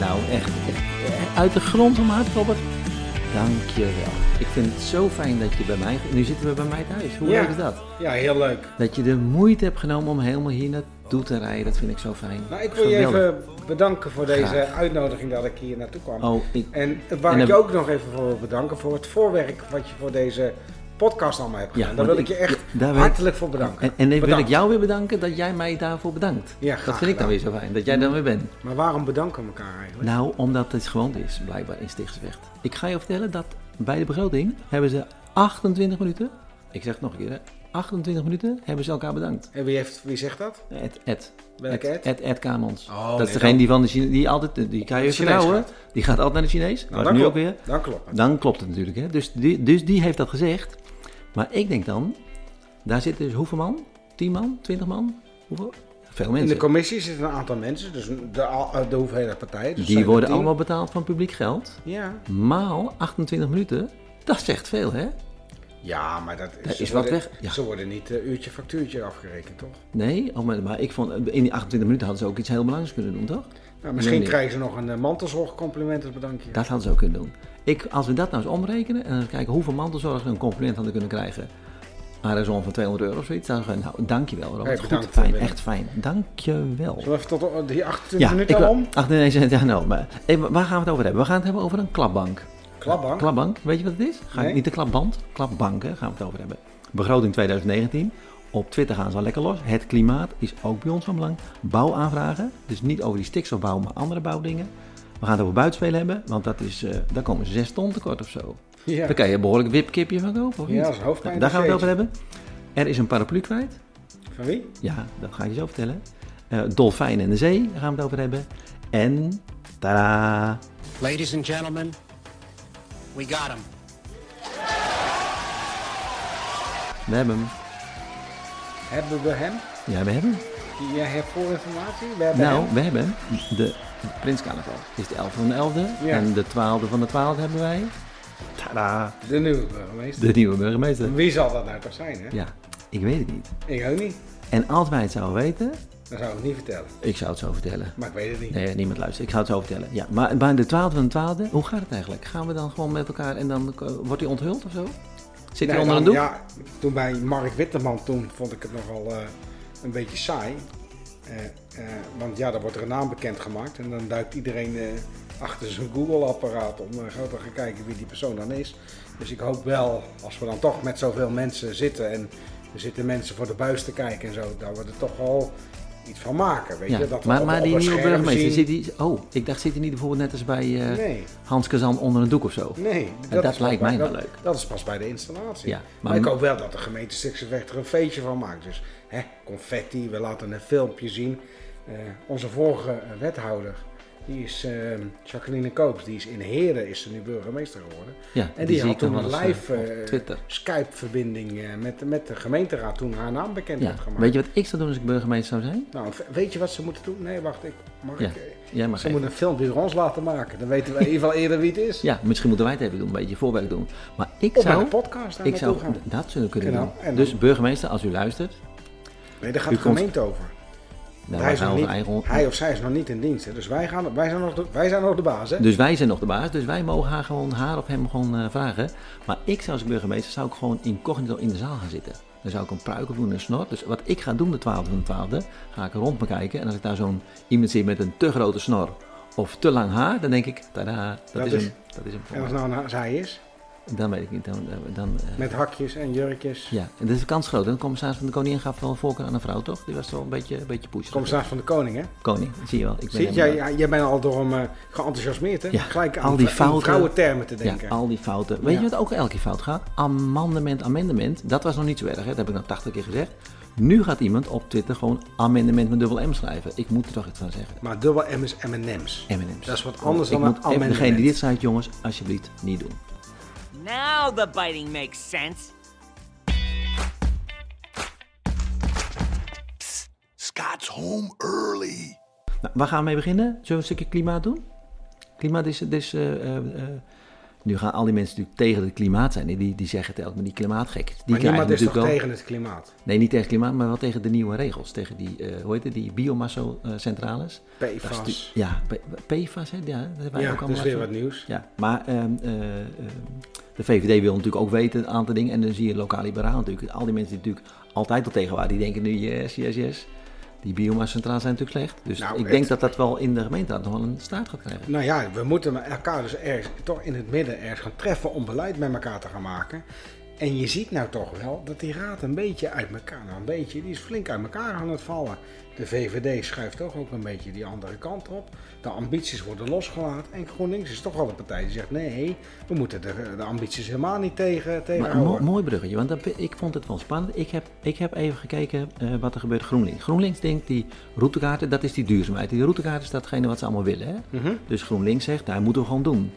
nou, echt, echt eh, uit de grond van mijn hart, Robert. Dank je wel. Ik vind het zo fijn dat je bij mij... Nu zitten we bij mij thuis. Hoe Ja. leuk is dat? Ja, heel leuk. Dat je de moeite hebt genomen om helemaal hier naartoe te rijden. Dat vind ik zo fijn. Nou, ik wil je even bedanken voor deze Graag. uitnodiging dat ik hier naartoe kwam. Oh, ik, En waar En ik je ook nog even voor wil bedanken voor het voorwerk wat je voor deze podcast allemaal hebt Ja, gedaan. Daar want wil ik je echt daar hartelijk voor bedanken. en, en dan wil ik jou weer bedanken dat jij mij daarvoor bedankt. Ja, dat vind ik dan weer zo fijn, dat jij dan weer bent. Maar waarom bedanken we elkaar eigenlijk? Nou, omdat het gewoon is, blijkbaar in Stichtsweg. Ik ga je vertellen dat bij de begroting hebben ze 28 minuten, ik zeg het nog een keer, hè, 28 minuten hebben ze elkaar bedankt. En wie, heeft, wie zegt dat? Ed, Ed. Welke Ed? Ed, Ed Kamons. Oh, dat nee, is degene dan- die van de Chine, die altijd, die kan je vertrouwen. gaat. Die gaat altijd naar de Chinees. Nou, dan nu ook klopt- weer. Dan klopt het. Dan klopt het natuurlijk. Hè? Dus, die, dus die heeft dat gezegd. Maar ik denk dan, daar zitten dus hoeveel man? 10 man? 20 man? Hoeveel? Veel In de mensen. commissie zitten een aantal mensen, dus de, al- de hoeveelheid partijen. Dus Die worden allemaal betaald van publiek geld. Ja. Maal 28 minuten. Dat zegt veel, hè? ja, maar dat Er ze is wat weg, ja. Ze worden niet eh, uurtje factuurtje afgerekend, toch? Nee, oh, maar, maar ik vond, in die 28 minuten hadden ze ook iets heel belangrijks kunnen doen, toch? Nou, misschien krijgen ze nog een uh, mantelzorgcompliment als bedankje. Dat hadden ze ook kunnen doen. Ik, als we dat nou eens omrekenen en dan kijken hoeveel mantelzorgers een compliment hadden kunnen krijgen. een zo'n van 200 euro of zoiets. Dan zeggen we, nou, dankjewel Robert. Hey, Goed, bedankt, fijn, Willem. echt fijn. Dankjewel. Zullen we even tot de- die 28 Ja, minuten ik, al om? ach, nee, nee, ja, nou, maar, waar gaan we het over hebben? We gaan het hebben over een klapbank. Klapbank? Klapbank, weet je wat het is? Ga, Nee. Niet de klapband, klapbank hè, gaan we het over hebben. Begroting 2019. Op Twitter gaan ze al lekker los. Het klimaat is ook bij ons van belang. Bouwaanvragen, dus niet over die stikstofbouw, maar andere bouwdingen. We gaan het over buitenspelen hebben, want dat is, eh, daar komen ze zes ton tekort of zo. Ja. Daar kan je een behoorlijk wipkipje van kopen, of Ja, dat is een hoofdpijn. Daar gaan we het over hebben. Er is een paraplu kwijt. Van wie? Ja, dat ga ik je zo vertellen. Eh dolfijn in de zee, daar gaan we het over hebben. En, tada, Ladies and gentlemen, we got him. we hebben hem. Hebben we hem? Ja, we hebben hem. Jij hebt voorinformatie? We hebben Nou, hem. we hebben de Prins Carnaval. Het is de 11 van de 11e. Ja. En de 12e van de 12e hebben wij. Tada, De nieuwe burgemeester. de nieuwe burgemeester. Wie zal dat nou toch zijn, hè? Ja, ik weet het niet. Ik ook niet. En als wij het zouden weten, Dat zou ik niet vertellen. ik zou het zo vertellen. Maar ik weet het niet. Nee, niemand luistert. Ik zou het zo vertellen. Ja, maar bij de 12e van de 12e, hoe gaat het eigenlijk? Gaan we dan gewoon met elkaar en dan eh, wordt hij onthuld of zo? Zit hij onder een dan- doek? Ja, toen bij Mark Witteman, toen vond ik het nogal eh, een beetje saai. Eh, eh, want ja, dan wordt er een naam bekendgemaakt en dan duikt iedereen achter zijn Google-apparaat om uh, te gaan kijken wie die persoon dan is. Dus ik hoop wel, als we dan toch met zoveel mensen zitten en er zitten mensen voor de buis te kijken en zo, dat we er toch wel iets van maken. Weet Ja, je? Dat maar, maar die nieuwe burgemeester, zien- zit die, oh, ik dacht zit hij niet bijvoorbeeld net als bij Nee, Hans Kazan onder een doek of zo? nee. dat is lijkt mij bij- wel dat- leuk. Dat is pas bij de installatie. Ja, maar, maar- ik hoop wel dat de gemeente Stichtse er een feestje van maakt. Dus hè, confetti, we laten een filmpje zien. Eh, onze vorige wethouder, die is eh, Jacqueline Koops, die is in Heren is ze nu burgemeester geworden. Ja, En die, had toen een eens, live eh, eh. Skype-verbinding eh, met, met de gemeenteraad toen haar naam bekend Ja, werd gemaakt. weet je wat ik zou doen als ik burgemeester zou zijn? Nou, weet je wat ze moeten doen? Nee, wacht, ik, mag Ja. ik... eh, ze moeten een filmpje door ons laten maken. Dan weten we in ieder geval eerder wie het is. Ja, misschien moeten wij het even doen, een beetje voorwerk doen. Maar ik zou, de podcast ik zou, gaan. dat zullen kunnen doen. Dus burgemeester, als u luistert, Nee, daar gaat de komt- gemeente over. Hij, is nog niet, eigen... hij of zij is nog niet in dienst. Hè? Dus wij, gaan, wij, zijn nog de, wij zijn nog de baas. Hè? Dus wij zijn nog de baas, dus wij mogen haar gewoon, haar of hem gewoon eh, vragen. Maar ik zou als burgemeester, zou ik gewoon incognito in de zaal gaan zitten. Dan zou ik een pruik op doen en een snor. Dus wat ik ga doen de 12e van de 12e, ga ik rond me kijken. En als ik daar zo'n iemand zie met een te grote snor of te lang haar, dan denk ik, tada, dat, Dat is, is- hem. Dat is hem. En als nou een zij is, Dan weet ik niet. Dan, dan, eh, met hakjes en jurkjes. Ja, en dat is de kans groot. En de commissaris van de koningin gaf wel voorkeur aan een vrouw, toch? Die was wel een beetje, een beetje pushy. Commissaris van de Koning, hè? Koning, zie je wel. Ik ben Zie je, helemaal- jij, jij bent al door hem eh, geenthousiasmeerd, hè? Ja, Gelijk aan al die fouten. vrouwentermen te Ja, denken. al die fouten. Weet Ja. je wat ook elke keer fout gaat? Amendement, amendement. Dat was nog niet zo erg, hè? dat heb ik nog 80 keer gezegd. Nu gaat iemand op Twitter gewoon amendement met dubbel M schrijven. Ik moet er toch iets van zeggen. Maar dubbel M is M&M's. M&M's. Dat is wat anders Ik dan een moet even degene die amendement. dit zei, jongens, alsjeblieft niet doen. Now the biting makes sense. Scott's home early. Nou, waar gaan we mee beginnen? Zullen we een stukje klimaat doen? Klimaat is, is eh, eh, eh, Nu gaan al die mensen natuurlijk tegen het klimaat zijn. Die, die zeggen telkens, maar die klimaatgek. Die maar niemand is toch tegen het klimaat? Nee, niet tegen het klimaat, maar wel tegen de nieuwe regels. Tegen die, eh, hoe heet het, die biomassa-centrales. PFAS. Ja, P- PFAS, hè? Ja, dat hebben wij Ja, ook dat is weer wat nieuws. Ja, maar ehm, eh, ehm, de VVD wil natuurlijk ook weten een aantal dingen. En dan zie je lokaal liberaal natuurlijk. Al die mensen die natuurlijk altijd al tegen waren, die denken nu yes, yes, yes. Die biomassa-centrales zijn natuurlijk slecht. Dus Nou, ik het- denk dat dat wel in de gemeenteraad nog wel een staart gaat krijgen. Nou ja, we moeten elkaar dus ergens, toch in het midden ergens gaan treffen om beleid met elkaar te gaan maken. En je ziet nou toch wel dat die raad een beetje uit elkaar, nou een beetje, die is flink uit elkaar aan het vallen. De VVD schuift toch ook een beetje die andere kant op. De ambities worden losgelaten. En GroenLinks is toch wel de partij die zegt, nee, we moeten de, de ambities helemaal niet tegen, Maar tegenhouden. mo- mooi bruggetje, want dat, ik vond het wel spannend. Ik heb, ik heb even gekeken eh, wat er gebeurt GroenLinks. GroenLinks denkt die routekaarten, dat is die duurzaamheid. Die routekaart is datgene wat ze allemaal willen. Hè? Mhm. Dus GroenLinks zegt, daar moeten we gewoon doen.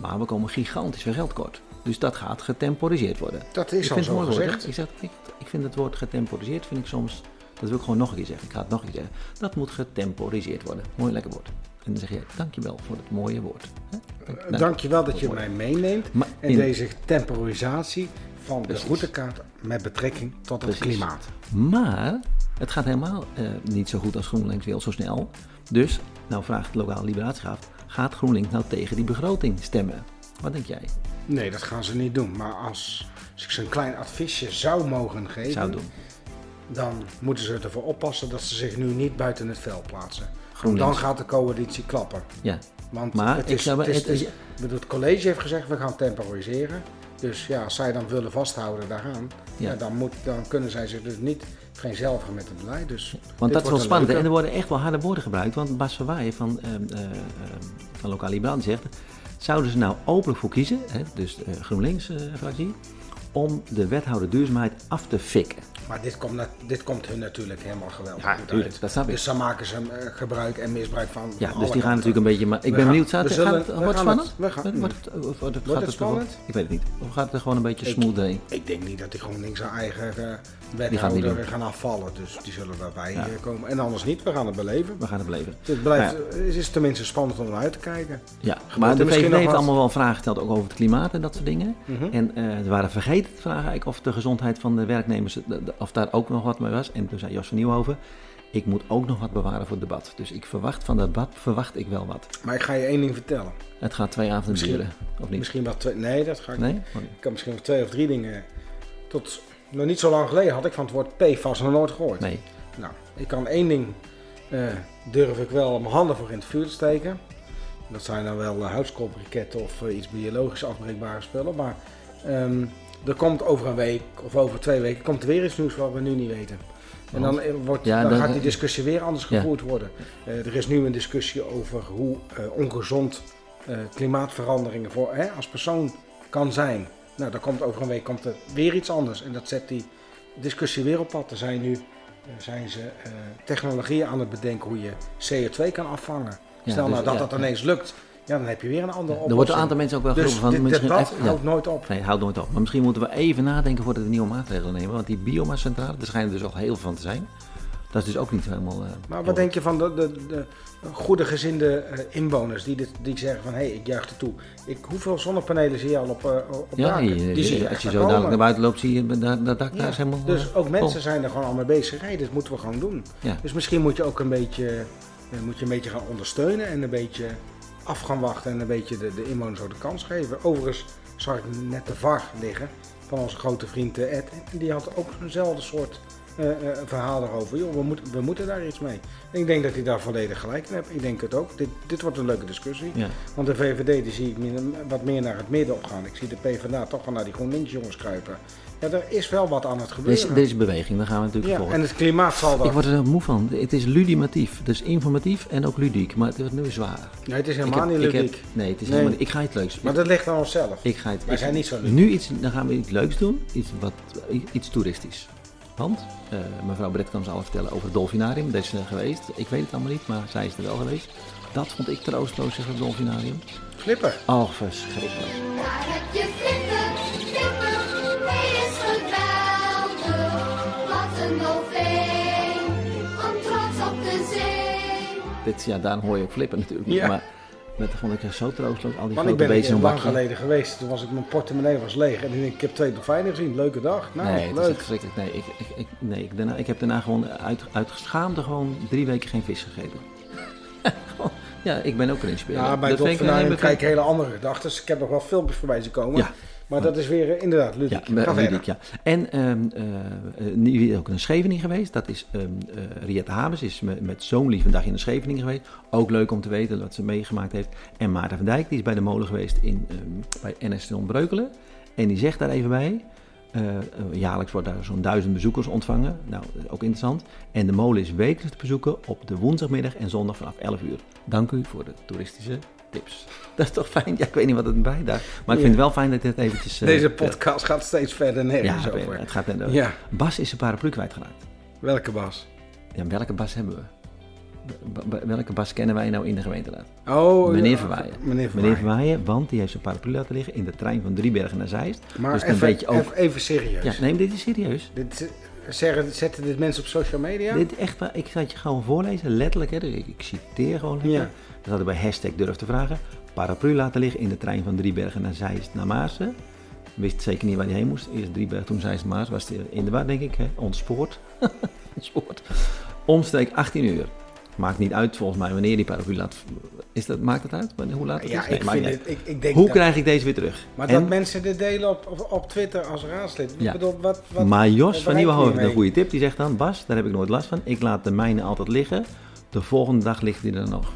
Maar we komen gigantisch veel geld kort. Dus dat gaat getemporiseerd worden. Dat is ik al vind zo het mooi woord, gezegd. ik, zeg, ik, ik vind het woord getemporiseerd, vind ik soms, dat wil ik gewoon nog een keer zeggen. Ik ga het nog een keer zeggen. Dat moet getemporiseerd worden. Mooi lekker woord. En dan zeg je, dankjewel voor het mooie woord. Hè? Dank- dank- Dankjewel dat je mij meeneemt Maar in in- deze temporisatie van Precies. de routekaart met betrekking tot het Precies. klimaat. Maar het gaat helemaal eh, niet zo goed als GroenLinks wil, zo snel. Dus, nou vraagt lokaal liberatiegraaf, gaat GroenLinks nou tegen die begroting stemmen? Wat denk jij? Nee, dat gaan ze niet doen. Maar als, als ik ze een klein adviesje zou mogen geven, Zou doen. dan moeten ze ervoor oppassen dat ze zich nu niet buiten het veld plaatsen. GroenLinks. dan gaat de coalitie klappen. Ja, Want Maar het, is, het, is, het- is- college heeft gezegd, we gaan temporiseren. Dus ja, als zij dan willen vasthouden daaraan, Ja. ja. dan, moet, dan kunnen zij zich dus niet vereenzelvigen met het beleid. Dus want dat is wel spannend. En er worden echt wel harde woorden gebruikt. Want Bas Verwaaien van, eh, ehm, van lokaal liberaal zegt, zouden ze nou openlijk voor kiezen, hè, dus de GroenLinks-fractie, om de wethouder duurzaamheid af te fikken? Maar dit komt, dit komt hun natuurlijk helemaal geweldig Ja, goed tuurlijk, uit. dat snap ik. Dus dan maken ze eh, gebruik en misbruik van. Ja, van dus die gaan natuurlijk een beetje. Maar ik We ben gaan- benieuwd, gaat, we gaat zullen- het, wordt het spannend? het- we gaan- Wordt- wordt het- wordt het- gaat het er- spannend? Ik weet het niet. Of gaat het er gewoon een beetje smooth heen? Ik denk niet dat die GroenLinks zijn eigen niet wethouder gaan afvallen. Dus die zullen daarbij Ja. eh, komen. En anders niet, we gaan het beleven. We gaan het beleven. Het, blijft, Nou het is tenminste spannend om naar uit te kijken. Ja, Gebeurt maar er de VVD heeft allemaal wel vragen gesteld, ook over het klimaat en dat soort dingen. Mhm. En ze waren vergeten te vragen eigenlijk of de gezondheid van de werknemers, of daar ook nog wat mee was. En toen zei Jos van Nieuwhoven, ik moet ook nog wat bewaren voor het debat. Dus ik verwacht van dat debat, verwacht ik wel wat. Maar ik ga je één ding vertellen. Het gaat twee avonden Misschien- duren, of niet? Misschien wel twee. Nee, dat ga ik Nee? niet. Oh, nee. Ik kan misschien wel twee of drie dingen. Tot nog niet zo lang geleden had ik van het woord PFAS nog nooit gehoord. Nee. Nou, ik kan één ding eh, durf ik wel mijn handen voor in het vuur te steken. Dat zijn dan wel uh, of eh, iets biologisch afbreekbare spullen. Maar ehm, er komt over een week of over twee weken komt er weer iets nieuws wat we nu niet weten. En dan, eh, wordt, Ja, dan gaat die discussie weer anders Ja. gevoerd worden. Eh, er is nu een discussie over hoe eh, ongezond klimaatveranderingen voor, hè, als persoon kan zijn. Nou, dan komt over een week komt er weer iets anders. En dat zet die discussie weer op pad. Er zijn nu zijn ze technologieën aan het bedenken hoe je CO2 kan afvangen. Ja, Stel dus- nou dat dat ineens lukt, ja, dan heb je weer een andere oplossing. Er wordt een aantal mensen ook wel dus geroepen van dit misschien debat even- ja. houdt nooit op. Nee, houdt nooit op. Maar misschien moeten we even nadenken voordat we nieuwe maatregelen nemen. Want die biomassa-centrale, er schijnen dus al heel veel van te zijn. Dat is dus ook niet helemaal... eh, Maar wat denk je van de, de, de goede gezinde eh, inwoners die, dit, die zeggen van hé, hey, ik juich er toe. Ik, hoeveel zonnepanelen zie je al op, eh, op Ja, daken? je- die zie je als je zo dadelijk naar buiten loopt, zie je dat, dat dak Ja, daar is helemaal... Dus ook mensen vol. zijn er gewoon al mee bezig. Hey, dit moeten we gewoon doen. Dus misschien moet je ook een beetje, moet je een beetje gaan ondersteunen en een beetje af gaan wachten en een beetje de, de inwoners ook de kans geven. Overigens zag ik net de VAR liggen van onze grote vriend eh, Ed. En die had ook eenzelfde soort verhaal daarover. Joh, we, moeten we moeten daar iets mee. En ik denk dat hij daar volledig gelijk in heeft. Ik denk het ook. Dit, dit wordt een leuke discussie. Ja. Want de VVD die zie ik wat meer naar het midden opgaan. Ik zie de PvdA toch wel naar die GroenLinks jongens kruipen. Ja, er is wel wat aan het gebeuren. Deze, deze beweging, daar gaan we natuurlijk ja, volgen. en het klimaat zal Ik dat... word er heel moe van. Het is ludimatief. Dus informatief en ook ludiek. Maar het wordt nu zwaar. Nee, het is Ik helemaal heb- niet ik heb- ludiek. nee, het is Nee. helemaal niet. Ik ga iets leuks. Maar dat ligt aan onszelf. ik ga het, wij ik- zijn niet zo ludiek. Nu iets, dan gaan we iets leuks doen. Iets, wat, iets toeristisch. Want eh, mevrouw Brett kan ons alles vertellen over het dolfinarium. Daar is ze geweest. Ik weet het allemaal niet, maar zij is er wel geweest. Dat vond ik troosteloos, zeg het dolfinarium. Flipper. Oh, verschrikkelijk. Daar heb je hij is geweldig. Wat een dolfijn, om trots op de zee. Dit, ja, daarom hoor je ook flippen natuurlijk niet. Ja. Maar Dat vond ik zo troosteloos. Al die ik ben er een lang bakje. geleden geweest. Toen was ik, mijn portemonnee was leeg. En ik ik heb twee dolfijnen gezien. Leuke dag. Nou, nee, het is echt leuk. verschrikkelijk. Nee, ik, ik, ik, nee ik, daarna, ik heb daarna gewoon uit, uit schaamte gewoon drie weken geen vis gegeten. Ja, ik ben ook principieel. Ja, bij dolfijnen krijg ik hele andere gedachten. Ik heb nog wel filmpjes voorbij zien komen. Ja. Maar dat is weer eh, inderdaad Ja, verder. Ludiek, ja. En eh, nu ook een Scheveningen geweest. Dat is eh Riette Habers is met, met zo'n lief een dag in de Scheveningen geweest. Ook leuk om te weten wat ze meegemaakt heeft. En Maarten van Dijk die is bij de molen geweest in, ehm, bij NS Breukelen. En die zegt daar even bij. jaarlijks wordt daar zo'n duizend bezoekers ontvangen. Nou, ook interessant. En de molen is wekelijks te bezoeken op de woensdagmiddag en zondag vanaf 11 uur. Dank u voor de toeristische tips. Dat is toch fijn? Ja, ik weet niet wat het bijdraagt. Maar ik vind het wel fijn dat dit eventjes... eh, Deze podcast gaat steeds verder nergens ja, over. het gaat net Ja. Bas is zijn paraplu kwijtgeraakt. Welke Bas? Ja, welke Bas hebben we? Welke Bas kennen wij nou in de gemeenteraad? Oh, Meneer ja, Verwaaien. Meneer Verwaaien. Meneer Verwaaien, want die heeft zijn paraplu laten liggen in de trein van Driebergen naar Zeist. Maar dus even, ook... even, serieus. Ja, nee, maar dit is serieus. Dit, eh, zeggen, zetten dit mensen op social media? Dit echt, waar- ik zal het je gewoon voorlezen, letterlijk. Hè, dus ik, ik citeer gewoon lekker. Ja. Dat hadden bij hashtag durf te vragen. Paraplu laten liggen in de trein van Driebergen naar Zeist naar Maarsen. Wist zeker niet waar hij heen moest. Eerst Driebergen, toen Zeist Maas. Was in de war, denk ik. Hè? Ontspoord. Ontspoord. Omstreek 18 uur. Maakt niet uit volgens mij wanneer die paraplu laat... Is dat, maakt het uit? Hoe laat het Ja, is? Nee, ik vind het, ik, ik denk Hoe dat, krijg ik deze weer terug? Maar En- dat mensen dit delen op, op, op Twitter als raadslid. Ja. Bedoel, wat, wat, maar Jos van Nieuwenhoven heeft een goede tip. Die zegt dan, Bas, daar heb ik nooit last van. Ik laat de mijne altijd liggen. De volgende dag ligt die er nog.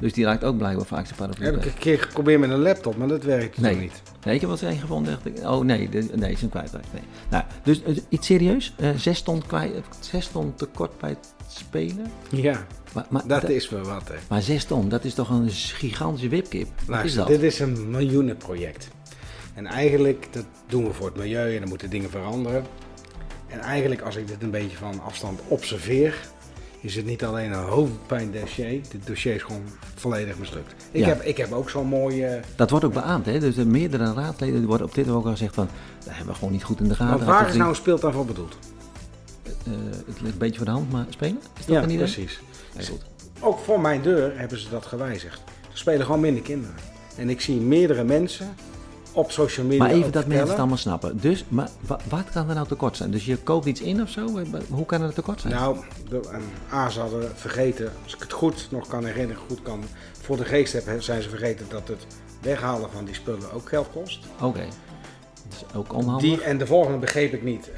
Dus die raakt ook blijkbaar vaak zijn paraplu Heb ik een keer geprobeerd met een laptop, maar dat werkt Nee. niet. Nee, ik heb wel eens een gevonden. Dacht ik, oh nee, de, nee, is hem kwijtraakt. Nee. Nou, dus eh, iets serieus. Eh, zes, ton kwijt, eh, zes ton tekort bij het spelen. Ja, Maar, maar, dat dat- is wel wat, hè. maar zes ton, dat is toch een gigantische wipkip? Wat is dat? dit is een miljoenenproject. En eigenlijk, dat doen we voor het milieu en dan moeten dingen veranderen. En eigenlijk, als ik dit een beetje van afstand observeer, is het niet alleen een hoofdpijndossier. Dit dossier is gewoon volledig mislukt. Ik, Ja. heb, ik heb ook zo'n mooie... Dat wordt ook beaamd, hè? Dus de meerdere raadleden worden op dit ook al gezegd van... dat hebben we gewoon niet goed in de gaten. Maar waar is nou een speeltuin voor bedoeld? eh, het ligt een beetje voor de hand, maar spelen? Is dat Ja, een idee? precies. Ja, goed. Ook voor mijn deur hebben ze dat gewijzigd. Er spelen gewoon minder kinderen. En ik zie meerdere mensen op social media Maar even dat mensen het allemaal snappen. Dus, maar wa- wat kan er nou tekort zijn? Dus je koopt iets in of zo? Hoe kan er tekort zijn? Nou, de, A, ze hadden vergeten, als ik het goed nog kan herinneren, goed kan voor de geest heb, zijn ze vergeten dat het weghalen van die spullen ook geld kost. Oké. Dat is ook onhandig. Die, en de volgende begreep ik niet. Eh,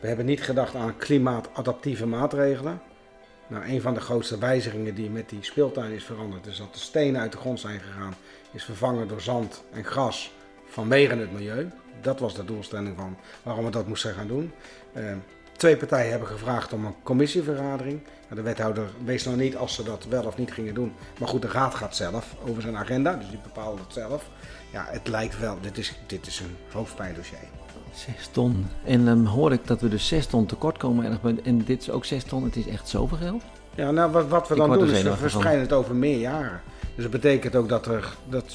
we hebben niet gedacht aan klimaatadaptieve maatregelen. Nou, een van de grootste wijzigingen die met die speeltuin is veranderd, is dat de stenen uit de grond zijn gegaan, is vervangen door zand en gras vanwege het milieu. Dat was de doelstelling van waarom we dat moesten gaan doen. Eh, twee partijen hebben gevraagd om een commissievergadering. De wethouder wees nog niet als ze dat wel of niet gingen doen. Maar goed, de raad gaat zelf over zijn agenda, dus die bepaalt het zelf. Ja, het lijkt wel, dit is, dit is een hoofdpijndossier. Zes ton. En dan hoor ik dat we dus zes ton tekort komen. En dit is ook zes ton. Het is echt zoveel geld. Ja, nou wat, wat we dan doen is we verspreiden het over meer jaren. Dus dat betekent ook dat er, dat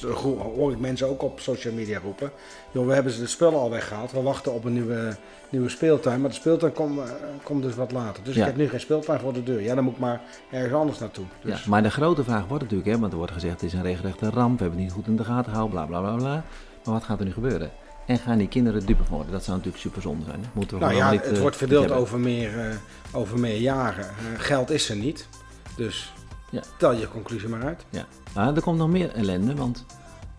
hoor ik mensen ook op social media roepen. Joh, we hebben ze de spullen al weggehaald. We wachten op een nieuwe, nieuwe speeltuin. Maar de speeltuin komt eh, komt dus wat later. Dus Ja. ik heb nu geen speeltuin voor de deur. Ja, dan moet ik maar ergens anders naartoe. Dus, Ja, maar de grote vraag wordt natuurlijk, hè, want er wordt gezegd het is een regelrechte ramp. We hebben het niet goed in de gaten gehouden, bla bla bla bla. Maar wat gaat er nu gebeuren? En gaan die kinderen dupe worden? Dat zou natuurlijk super zonde zijn. hè? Moeten we nou ja, niet, het eh, wordt verdeeld over meer, eh, over meer jaren. Eh, geld is er niet. Dus Ja. tel je conclusie maar uit. Ja, maar er komt nog meer ellende, want...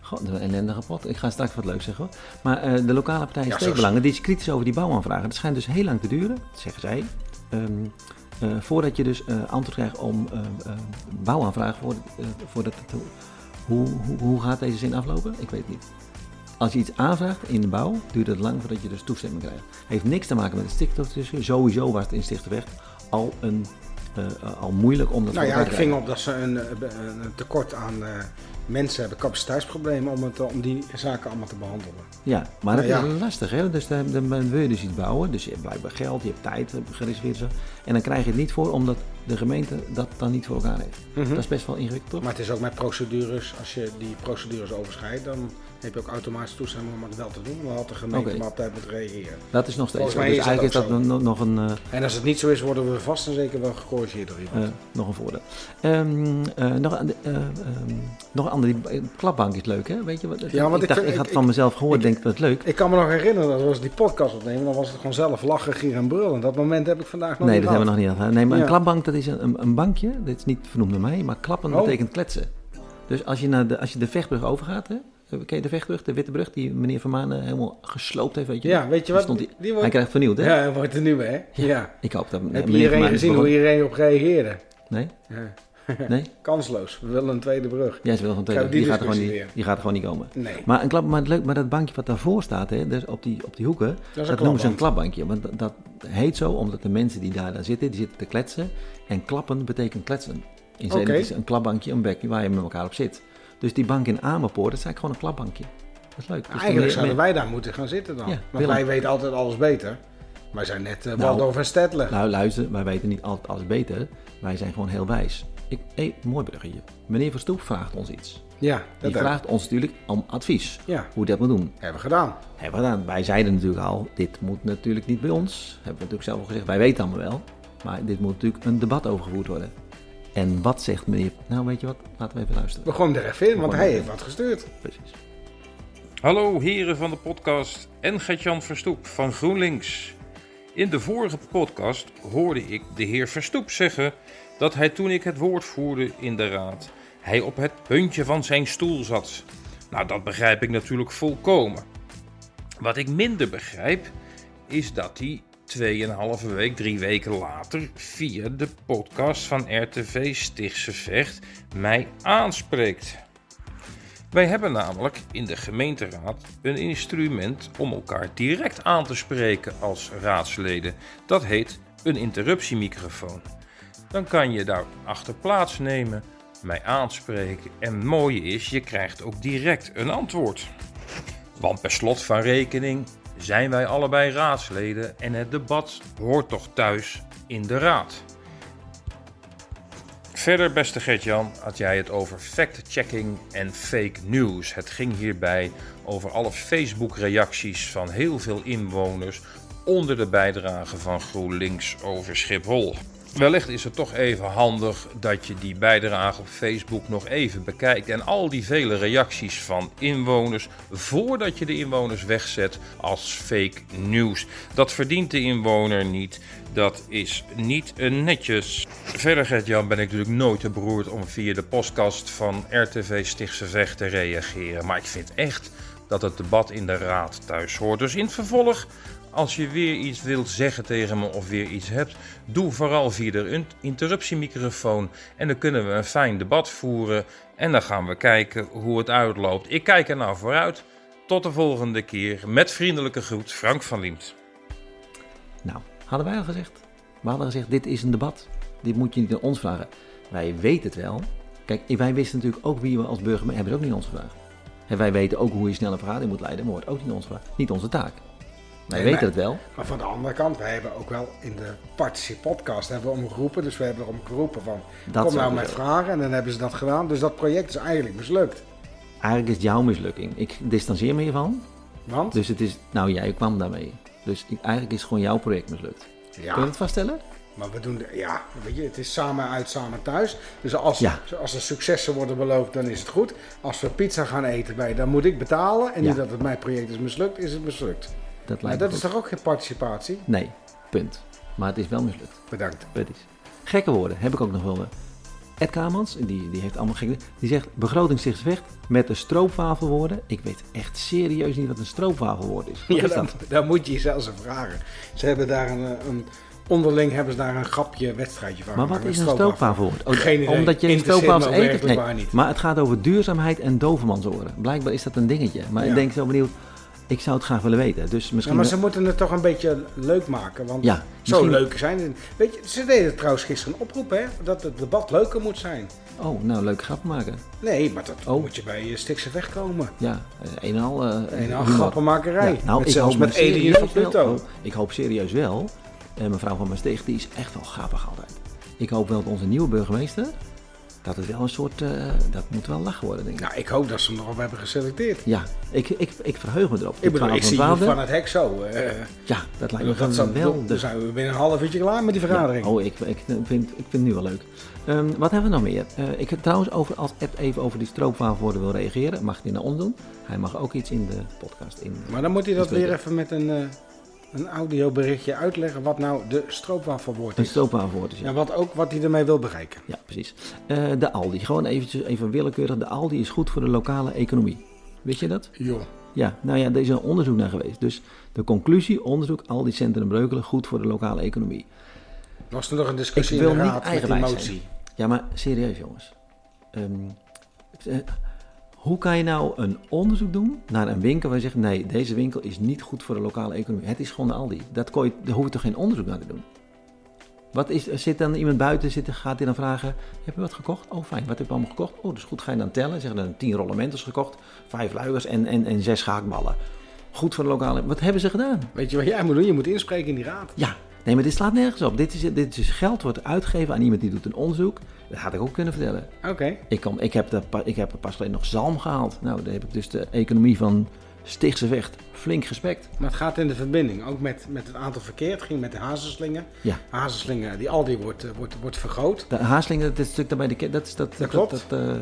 God, de ellende kapot. Ik ga straks wat leuks zeggen hoor. Maar de lokale partij Ja, Steekbelangen, die is kritisch over die bouwaanvragen. Dat schijnt dus heel lang te duren, zeggen zij. Ehm, eh, voordat je dus antwoord krijgt om bouwaanvragen voor, voordat het, hoe, hoe, hoe gaat deze zin aflopen? Ik weet het niet. Als je iets aanvraagt in de bouw, duurt het lang voordat je dus toestemming krijgt. Heeft niks te maken met het stikstofdiscussie. Sowieso was het in Stichtenweg al, een, eh, eh, al moeilijk om dat Nou voor ja, elkaar ik te ving op dat ze een, eh, een tekort aan eh, mensen hebben, capaciteitsproblemen, om, het, om die zaken allemaal te behandelen. Ja, maar dat Nou ja. is lastig, hè? Dus dan, dan wil je dus iets bouwen. Dus je hebt blijkbaar geld, je hebt tijd gereserveerd. Zo. En dan krijg je het niet voor, omdat de gemeente dat dan niet voor elkaar heeft. Mhm. Dat is best wel ingewikkeld, toch? Maar het is ook met procedures, als je die procedures overschrijdt, dan heb je ook automatisch toestemming om het wel te doen. Dan had de gemeente maar op tijd moeten reageren. Dat is nog steeds zo. Dus is eigenlijk is dat zo. nog, nog een, eh, En als het niet zo is, worden we vast en zeker wel gecorrigeerd door iemand. eh, nog een voordeel. Ehm, eh, nog, een- eh, ehm, nog een ander, die klapbank is leuk, hè? Weet je wat? Ja, want ik, ik dacht, ik had van mezelf gehoord, ik- denk ik dat het leuk. Ik kan me nog herinneren dat we die podcast opnemen, dan was het gewoon zelf lachen, gieren en brullen. Dat moment heb ik vandaag nog Nee, niet dat hebben we nog niet gehad. Nee, maar Ja. een klapbank, dat is een, een, bankje. Dit is niet vernoemd door mij, maar klappen Oh. betekent kletsen. Dus als je, naar de, als je de vechtbrug overgaat, hè? Ken je de vechtbrug, de witte brug, die meneer Van Manen helemaal gesloopt heeft, weet je? Ja, weet je wat? Stond Die, die, wordt, Hij krijgt vernieuwd, hè? ja, hij wordt er nu, hè? Ja. Ik hoop dat Heb je iedereen gezien hoe iedereen op reageerde? Nee? Ja. Nee? Kansloos. We willen een tweede brug. Jij is wel van tweede. We die Die, gaat er gewoon niet, die gaat er gewoon niet komen. Nee. Maar, een klap, maar, leuk, maar dat bankje wat daarvoor staat, hè, dus op, die, op die hoeken, dat, een noemen ze een klapbank. klapbankje. Want dat, dat heet zo omdat de mensen die daar, daar zitten, die zitten te kletsen. En klappen betekent kletsen. In zin, het is een klapbankje, een bekje waar je met elkaar op zit. Dus die bank in Amerpoort, dat is eigenlijk gewoon een klapbankje. Dat is leuk. Dus Eigenlijk meer- zouden wij daar moeten gaan zitten dan. Ja, Want wij weten altijd alles beter. Wij zijn net uh, Waldorf en Stettler. Nou, luister, wij weten niet altijd alles beter. Wij zijn gewoon heel wijs. Ik, hey, mooi bruggetje. Meneer Verstoep vraagt ons iets. ja, Die dat hebben vraagt ons natuurlijk om advies. Ja. Hoe dat moet doen. hebben we gedaan. Hebben we gedaan. Wij zeiden natuurlijk al, dit moet natuurlijk niet bij ons. Hebben we natuurlijk zelf al gezegd, wij weten allemaal wel. Maar dit moet natuurlijk een debat over gevoerd worden. En wat zegt meneer... Nou, weet je wat? Laten we even luisteren. We gooien hem er even in, want hij heeft wat gestuurd. Precies. Hallo heren van de podcast en Gert-Jan Verstoep van GroenLinks. In de vorige podcast hoorde ik de heer Verstoep zeggen dat hij toen ik het woord voerde in de raad, hij op het puntje van zijn stoel zat. Nou, dat begrijp ik natuurlijk volkomen. Wat ik minder begrijp is dat hij tweeënhalve week, drie weken later, via de podcast van RTV Stichtse Vecht mij aanspreekt. Wij hebben namelijk in de gemeenteraad een instrument om elkaar direct aan te spreken als raadsleden. Dat heet een interruptiemicrofoon. Dan kan je daar achter plaatsnemen, mij aanspreken en het mooie is, je krijgt ook direct een antwoord. Want per slot van rekening zijn wij allebei raadsleden en het debat hoort toch thuis in de raad. Verder, beste Gert-Jan, had jij het over fact-checking en fake news. Het ging hierbij over alle Facebook-reacties van heel veel inwoners onder de bijdrage van GroenLinks over Schiphol. Wellicht is het toch even handig dat je die bijdrage op Facebook nog even bekijkt en al die vele reacties van inwoners voordat je de inwoners wegzet als fake news. Dat verdient de inwoner niet. Dat is niet netjes. Verder, Gert-Jan, ben ik natuurlijk nooit te beroerd om via de podcast van RTV Stichtse Vecht te reageren. Maar ik vind echt dat het debat in de raad thuis hoort. Dus in het vervolg, als je weer iets wilt zeggen tegen me of weer iets hebt, doe vooral via de in- interruptiemicrofoon. En dan kunnen we een fijn debat voeren. En dan gaan we kijken hoe het uitloopt. Ik kijk er nou vooruit. Tot de volgende keer. Met vriendelijke groet, Frank van Liemt. Nou, hadden wij al gezegd. We hadden gezegd, dit is een debat. Dit moet je niet aan ons vragen. Wij weten het wel. Kijk, wij wisten natuurlijk ook wie we als burgemeester... Hebben het ook niet aan ons gevraagd. En wij weten ook hoe je snel een moet leiden. Maar wordt ook niet ons. Niet onze taak. Wij Nee, weten het wel. Maar van de andere kant, wij hebben ook wel in de Participe podcast hebben we om geroepen. Dus we hebben erom geroepen van, Dat kom nou met vragen. En dan hebben ze dat gedaan. Dus dat project is eigenlijk mislukt. Eigenlijk is het jouw mislukking. Ik distancieer me hiervan. Want, Dus het is... Nou, jij kwam daarmee. Dus ik- eigenlijk is gewoon jouw project mislukt. ja, Kun je het vaststellen? maar we doen, de, ja, weet je, het is samen uit, samen thuis. Dus als, Ja. als er successen worden beloofd, dan is het goed. Als we pizza gaan eten bij, dan moet ik betalen. En Ja. niet dat het mijn project is mislukt, is het mislukt. Dat Maar lijkt dat is toch ook geen participatie? Nee, punt. Maar het is wel mislukt. Bedankt. Is. Gekke woorden heb ik ook nog wel. eh. Ed Kamans, die, die heeft allemaal gekke... Die zegt begrotingsdichtsvecht met de stroopwafelwoorden. Ik weet echt serieus niet wat een stroopwafelwoord is. Wat Ja, is dat? dan moet je jezelf eens vragen. Ze hebben daar een, eh, een onderling hebben ze daar een grapje wedstrijdje van Maar wat is een stroopwafelwoord? Oh. Omdat je stroopwafels eet? Nee, niet. maar het gaat over duurzaamheid en dovermansoren. Blijkbaar is dat een dingetje. Maar Ja. ik denk zo benieuwd... Ik zou het graag willen weten. Dus Ja, misschien... maar ze moeten het toch een beetje leuk maken. Want Ja, zo misschien- leuk zijn ze. Weet je, ze deden trouwens gisteren een oproep, hè? Dat het debat leuker moet zijn. Oh, nou, leuke grap maken. Nee, maar dat Oh. moet je bij je Stikse wegkomen. Ja, eh, een en al... eh, Een en al grappenmakerij. Ja, nou, Met ik zelfs hoop met Edie serieus van wel- Pluto. oh, ik hoop serieus wel. En mevrouw van Maastricht, die is echt wel grappig altijd. ik hoop wel dat onze nieuwe burgemeester, dat het wel een soort, eh, dat moet wel lachen worden, denk ik. Nou, ik hoop dat ze hem nog op hebben geselecteerd. Ja, ik, ik, ik verheug me erop. Ik bedoel, 12 ik zie van je 12e. van het hek zo. eh, Ja, dat lijkt me dat zou, dan zijn we binnen een half uurtje klaar met die vergadering. Ja, oh, ik, ik, vind, ik vind het nu wel leuk. Ehm, wat hebben we nog meer? Eh, ik heb trouwens over, als Ed even over die stroopwafelwoorden wil reageren, mag hij naar ons doen. Hij mag ook iets in de podcast in. Maar dan moet hij dat weer even met een, een audioberichtje uitleggen wat nou de stroopwafelwoord Een is. stroopwafelwoord is. Ja. Ja, wat ook wat hij ermee wil bereiken. ja, precies. Eh, de Aldi, gewoon eventjes, even willekeurig. De Aldi is goed voor de lokale economie. Wist je dat? Joh. Ja, nou ja, er is een onderzoek naar geweest. Dus de conclusie, onderzoek, Aldi Centrum Breukelen, goed voor de lokale economie. Was er nog een discussie Ik wil in de niet raad met die eigenwijs motie? Ja, maar serieus jongens. Ehm, eh, hoe kan je nou een onderzoek doen naar een winkel waar je zegt... nee, deze winkel is niet goed voor de lokale economie. Het is gewoon de Aldi. Dat kon je, daar hoef je toch geen onderzoek naar te doen? Wat is, zit dan iemand buiten, zit, gaat hij dan vragen... heb je wat gekocht? Oh, fijn. Wat heb je allemaal gekocht? Oh, dus goed, ga je dan tellen. Zeggen dan tien rollen mentos gekocht, vijf luiers en, en, en zes schaakballen. Goed voor de lokale... Wat hebben ze gedaan? Weet je wat jij moet doen? Je moet inspreken in die raad. Ja, nee, maar dit slaat nergens op. Dit is, dit is geld wordt uitgegeven aan iemand die doet een onderzoek. Dat had ik ook kunnen vertellen. Oké. Ik, kom, ik, heb, de, pa- ik heb er pas geleden nog zalm gehaald. Nou, daar heb ik dus de economie van Stichtse Vecht flink gespekt. Maar het gaat in de verbinding, ook met, met het aantal verkeer. Het ging met de hazenslingen. Ja. Hazenslingen, die Aldi wordt, eh, wordt, wordt vergroot. De Haasling, dat is stuk daarbij, de, dat is dat, dat, klopt. dat, dat, eh,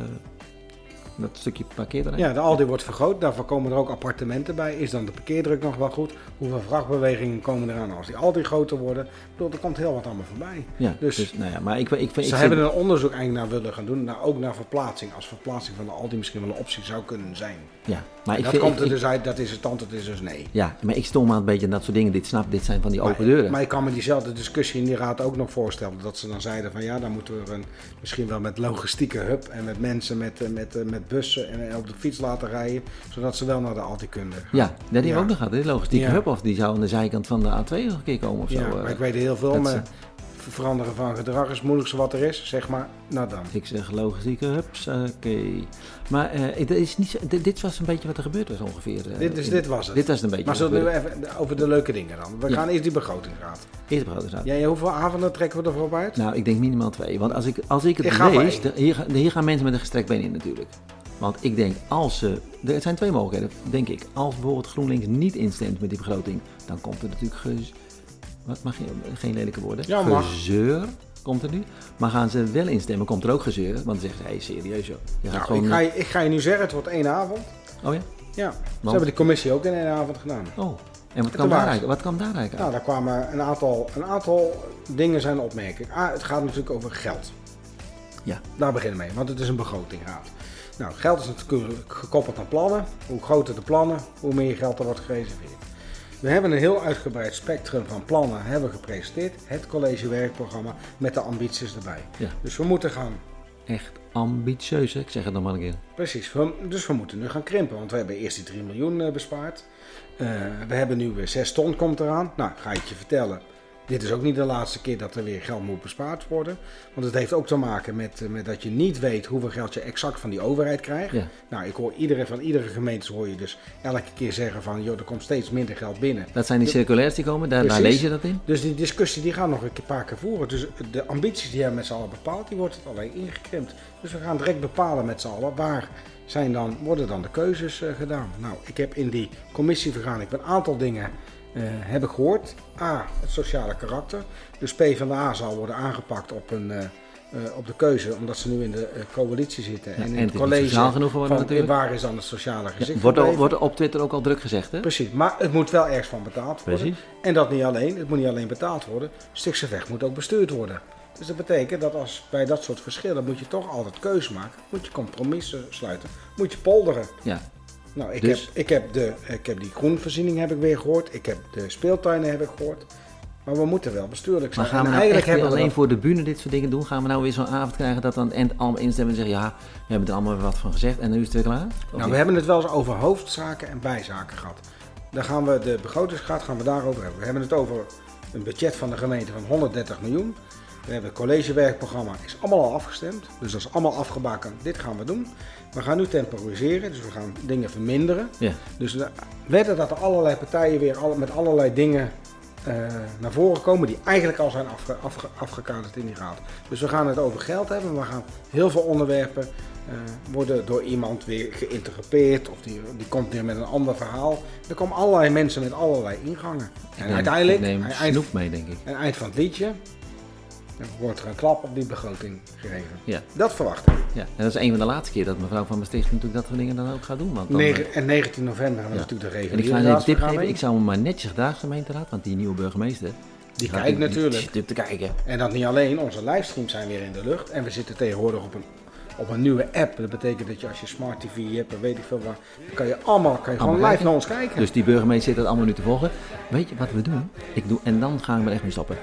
dat stukje parkeerterrein. Ja, de Aldi wordt vergroot. Daarvoor komen er ook appartementen bij. Is dan de parkeerdruk nog wel goed? Hoeveel vrachtbewegingen komen eraan als die Aldi groter worden? Ik bedoel, er komt heel wat allemaal voorbij. Ja, Dus- dus, nou ja, maar ik, ik, ik, Ze hebben een onderzoek eigenlijk naar willen gaan doen, naar, ook naar verplaatsing. Als verplaatsing van de Aldi misschien wel een optie zou kunnen zijn. ja, maar ik dat vind, komt er ik- dus uit, dat is het antwoord, is dus nee. ja, maar ik stom aan een beetje aan dat soort dingen. Dit snap, dit zijn van die open maar, deuren. Maar ik kan me diezelfde discussie in die raad ook nog voorstellen. Dat ze dan zeiden van ja, dan moeten we een, misschien wel met logistieke hub en met mensen met, eh, met, eh, met bussen en eh, op de fiets laten rijden. Zodat ze wel naar de Aldi kunnen. ja, dat hebben we Ja. ook nog gehad. De logistieke Ja. hub of die zou aan de zijkant van de A2 nog een keer komen of Ja, zo. maar eh. ik weet heel veel. Maar veranderen van gedrag is het moeilijkste wat er is, zeg maar. Nou dan. Ik zeg logistieke hups, oké. Maar eh, het is niet zo, dit, dit was een beetje wat er gebeurd was ongeveer. eh, Dit, is, in- dit was het. Dit was een beetje maar zullen we even over de leuke dingen dan? We Ja. gaan eerst die begrotingsraad. Eerst begrotingsraad. Ja, hoeveel avonden trekken we ervoor uit? Nou, ik denk minimaal twee. Want als ik, als ik het Ik lees, de- hier, ga- hier gaan mensen met een gestrekt been in natuurlijk. Want ik denk, als ze... Er zijn twee mogelijkheden, denk ik. Als bijvoorbeeld GroenLinks niet instemt met die begroting, dan komt er natuurlijk... Gez, wat mag je... Geen lelijke woorden. Ja. Gezeur komt er nu. Maar gaan ze wel instemmen, komt er ook gezeur. Want dan zeggen ze, hey, serieus joh. Je gaat Nou, gewoon... ik, ga je, ik ga je nu zeggen, het wordt één avond. Oh ja? Ja, ze hebben de commissie ook in één avond gedaan. Oh. En wat kwam, daar wat kwam daar eigenlijk Nou, daar kwamen een aantal, een aantal dingen zijn opmerking. Ah, het gaat natuurlijk over geld. Ja. Daar beginnen we mee, want het is een begrotingraad. Nou, geld is natuurlijk gekoppeld aan plannen. Hoe groter de plannen, hoe meer geld er wordt gereserveerd. We hebben een heel uitgebreid spectrum van plannen hebben gepresenteerd. Het collegewerkprogramma met de ambities erbij. Ja. Dus we moeten gaan Echt ambitieus, hè? Ik zeg het nog maar een keer. Precies, dus we moeten nu gaan krimpen, want we hebben eerst die 3 miljoen eh, bespaard. Eh, we hebben nu weer 6 ton komt eraan. Nou, ga ik je vertellen. Dit is ook niet de laatste keer dat er weer geld moet bespaard worden. Want het heeft ook te maken met, eh, met dat je niet weet hoeveel geld je exact van die overheid krijgt. Ja. Nou, ik hoor iedereen van iedere gemeente hoor je dus elke keer zeggen van... joh, er komt steeds minder geld binnen. Dat zijn die circulairs die komen, daar, lees je dat in. Dus die discussie die gaan nog een paar keer voeren. Dus de ambities die hebben met z'n allen bepaald, die wordt het alleen ingekrimpt. Dus we gaan direct bepalen met z'n allen waar zijn dan, worden dan de keuzes eh, gedaan. Nou, ik heb in die commissievergadering een aantal dingen heb ik gehoord. A, het sociale karakter. Dus PvdA zal worden aangepakt op, een, eh, eh, op de keuze, omdat ze nu in de eh, coalitie zitten. en in en het college genoeg geworden van, natuurlijk. waar is dan het sociale gezicht Ja, wordt, al- wordt op Twitter ook al druk gezegd, hè? Precies, maar het moet wel ergens van betaald worden. Precies. En dat niet alleen, het moet niet alleen betaald worden, Stichtse Weg moet ook bestuurd worden. Dus dat betekent dat als bij dat soort verschillen moet je toch altijd keuze maken, moet je compromissen sluiten, moet je polderen. Ja. Nou, ik, Dus- heb, ik, heb de, ik heb die groenvoorziening heb ik weer gehoord, ik heb de speeltuinen heb ik gehoord, maar we moeten wel bestuurlijk zijn. Maar gaan we nou echt we alleen dat- voor de bühne dit soort dingen doen? Gaan we nou weer zo'n avond krijgen dat dan en allemaal instemmen en zeggen... ja, we hebben er allemaal wat van gezegd en nu is het weer klaar? Of Nou, niet? we hebben het wel eens over hoofdzaken en bijzaken gehad. Dan gaan we de begrotingsgraad gaan we daarover hebben. We hebben het over een budget van de gemeente van 130 miljoen. We hebben het collegewerkprogramma, is allemaal al afgestemd. Dus dat is allemaal afgebakend. Dit gaan we doen. We gaan nu temporiseren, dus we gaan dingen verminderen. Ja. Dus we wedden dat er allerlei partijen weer met allerlei dingen eh, naar voren komen die eigenlijk al zijn afge, afge- afgekaderd in die raad. Dus we gaan het over geld hebben, we gaan heel veel onderwerpen eh, worden door iemand weer geïnterpreteerd of die, die komt weer met een ander verhaal. Er komen allerlei mensen met allerlei ingangen. En neem- uiteindelijk, neem eind, mee, denk ik. aan eind van het liedje, dan wordt er een klap op die begroting gegeven. Ja. Dat verwacht ik. Ja, en dat is een van de laatste keer dat mevrouw van Maastricht natuurlijk dat soort dingen dan ook gaat doen. Want dan, Negen- en 19 november hebben we Ja. natuurlijk de En ik ga een tip geven. Ik zou hem maar netjes gedaagd gemeenteraad, want die nieuwe burgemeester... Die kijkt natuurlijk. Die te kijken. En dat niet alleen, onze livestreams zijn weer in de lucht. En we zitten tegenwoordig op een, op een nieuwe app. Dat betekent dat je als je smart tv hebt en weet ik veel waar, dan kan je allemaal kan je gewoon live naar ons kijken. Dus die burgemeester zit dat allemaal nu te volgen. Weet je wat we doen? Ik doe, en dan gaan we er echt mee stoppen.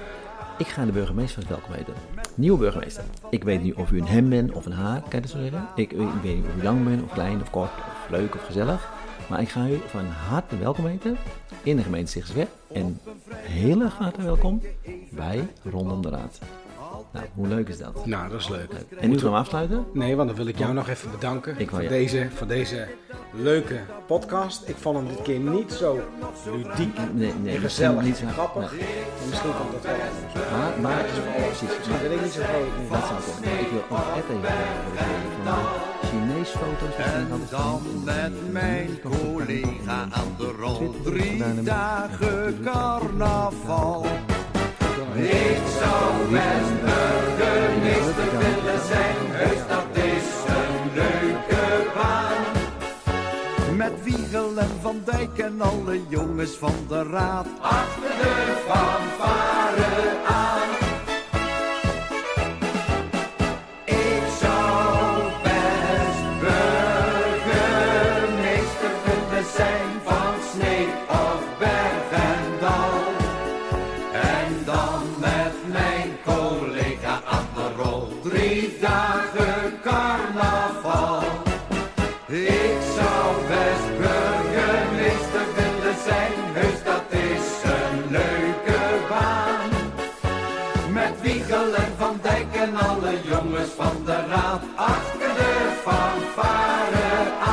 Ik ga de burgemeester welkom heten. Nieuwe burgemeester. Ik weet niet of u een hem bent of een haar, kan je? Ik, weet niet of u lang bent of klein of kort of leuk of gezellig. Maar ik ga u van harte welkom heten in de gemeente Sichtsweg. En heel erg harte welkom bij Rondom de Raad. Nou, hoe leuk is dat? nou, dat is leuk. En nu gaan we afsluiten. Nee, want dan wil ik jou nog even bedanken Ik voor, je- deze, voor deze leuke podcast. Ik vond hem dit keer niet zo ludiek Nee, nee, en gezellig niet zo- en grappig. nee. Misschien komt dat wel anders. Maar, maar precies. Misschien ben ik niet zo groot. niet. Dat zou kunnen. Ik wil ook echt even van de Chinees foto's. Altijd dan met mijn collega aan de rond. Drie dagen carnaval. Ik zou best burgemeester willen zijn, heus dat is een leuke baan. Met Wiegel en Van Dijk en alle jongens van de raad. Achter de fanfare jongens van de raad achter de fanfare.